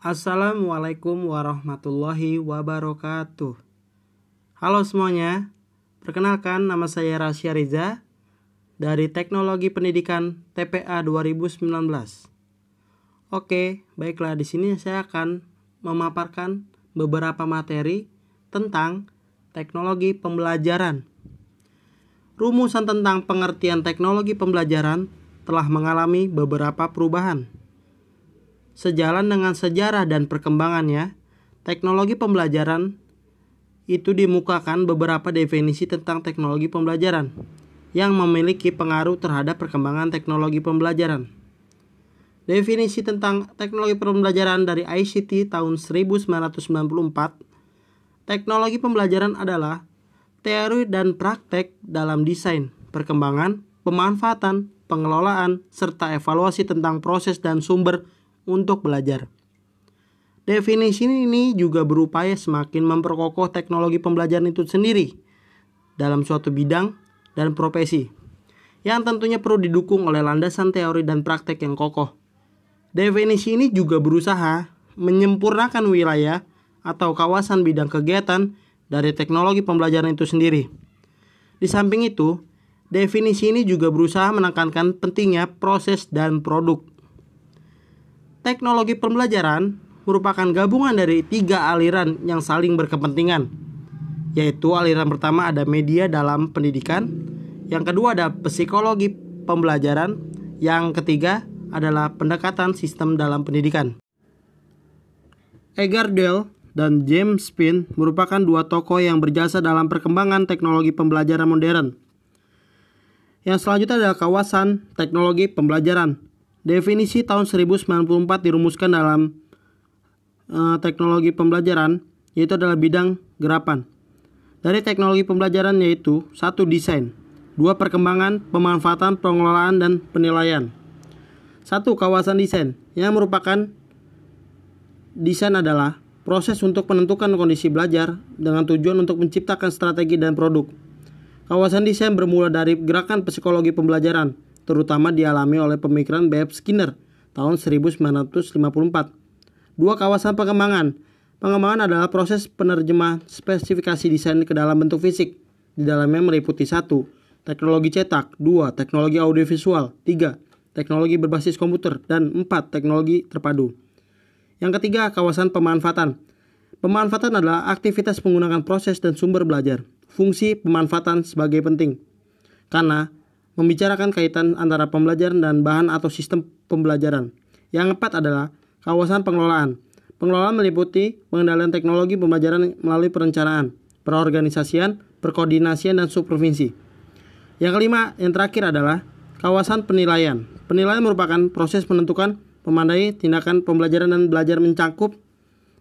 Assalamualaikum warahmatullahi wabarakatuh. Halo semuanya, perkenalkan nama saya Rasya Riza dari Teknologi Pendidikan TPA 2019. Oke, baiklah di sini saya akan memaparkan beberapa materi tentang teknologi pembelajaran. Rumusan tentang pengertian teknologi pembelajaran telah mengalami beberapa perubahan. Sejalan dengan sejarah dan perkembangannya, teknologi pembelajaran itu dimukakan beberapa definisi tentang teknologi pembelajaran yang memiliki pengaruh terhadap perkembangan teknologi pembelajaran. Definisi tentang teknologi pembelajaran dari ICT tahun 1994. Teknologi pembelajaran adalah teori dan praktek dalam desain, perkembangan, pemanfaatan, pengelolaan, serta evaluasi tentang proses dan sumber untuk belajar. Definisi ini juga berupaya semakin memperkokoh teknologi pembelajaran itu sendiri dalam suatu bidang dan profesi, yang tentunya perlu didukung oleh landasan teori dan praktek yang kokoh. Definisi ini juga berusaha menyempurnakan wilayah atau kawasan bidang kegiatan dari teknologi pembelajaran itu sendiri. Di samping itu, definisi ini juga berusaha menekankan pentingnya proses dan produk. Teknologi pembelajaran merupakan gabungan dari tiga aliran yang saling berkepentingan, yaitu aliran pertama ada media dalam pendidikan, yang kedua ada psikologi pembelajaran, yang ketiga adalah pendekatan sistem dalam pendidikan. Edgar Dell dan James Spin merupakan dua tokoh yang berjasa dalam perkembangan teknologi pembelajaran modern. Yang selanjutnya adalah kawasan teknologi pembelajaran. Definisi tahun 1094 dirumuskan dalam uh, teknologi pembelajaran yaitu adalah bidang gerapan. Dari teknologi pembelajaran yaitu satu desain, dua perkembangan, pemanfaatan, pengelolaan dan penilaian. Satu, kawasan desain yang merupakan desain adalah proses untuk menentukan kondisi belajar dengan tujuan untuk menciptakan strategi dan produk. Kawasan desain bermula dari gerakan psikologi pembelajaran, terutama dialami oleh pemikiran B.F. Skinner tahun 1954. Dua kawasan pengembangan. Pengembangan adalah proses penerjemah spesifikasi desain ke dalam bentuk fisik. Di dalamnya meliputi satu, teknologi cetak, dua, teknologi audiovisual, tiga, teknologi berbasis komputer, dan empat, teknologi terpadu. Yang ketiga, kawasan pemanfaatan. Pemanfaatan adalah aktivitas menggunakan proses dan sumber belajar. Fungsi pemanfaatan sebagai penting. Karena membicarakan kaitan antara pembelajaran dan bahan atau sistem pembelajaran. Yang keempat adalah kawasan pengelolaan. Pengelolaan meliputi pengendalian teknologi pembelajaran melalui perencanaan, perorganisasian, perkoordinasian, dan subprovinsi. Yang kelima, yang terakhir adalah kawasan penilaian. Penilaian merupakan proses menentukan memandai tindakan pembelajaran dan belajar mencakup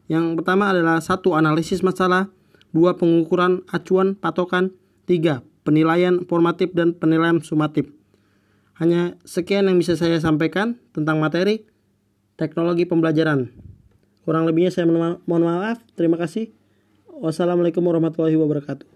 yang pertama adalah satu analisis masalah, dua pengukuran acuan patokan, tiga penilaian formatif dan penilaian sumatif. Hanya sekian yang bisa saya sampaikan tentang materi teknologi pembelajaran. Kurang lebihnya saya mohon maaf. Terima kasih. Wassalamualaikum warahmatullahi wabarakatuh.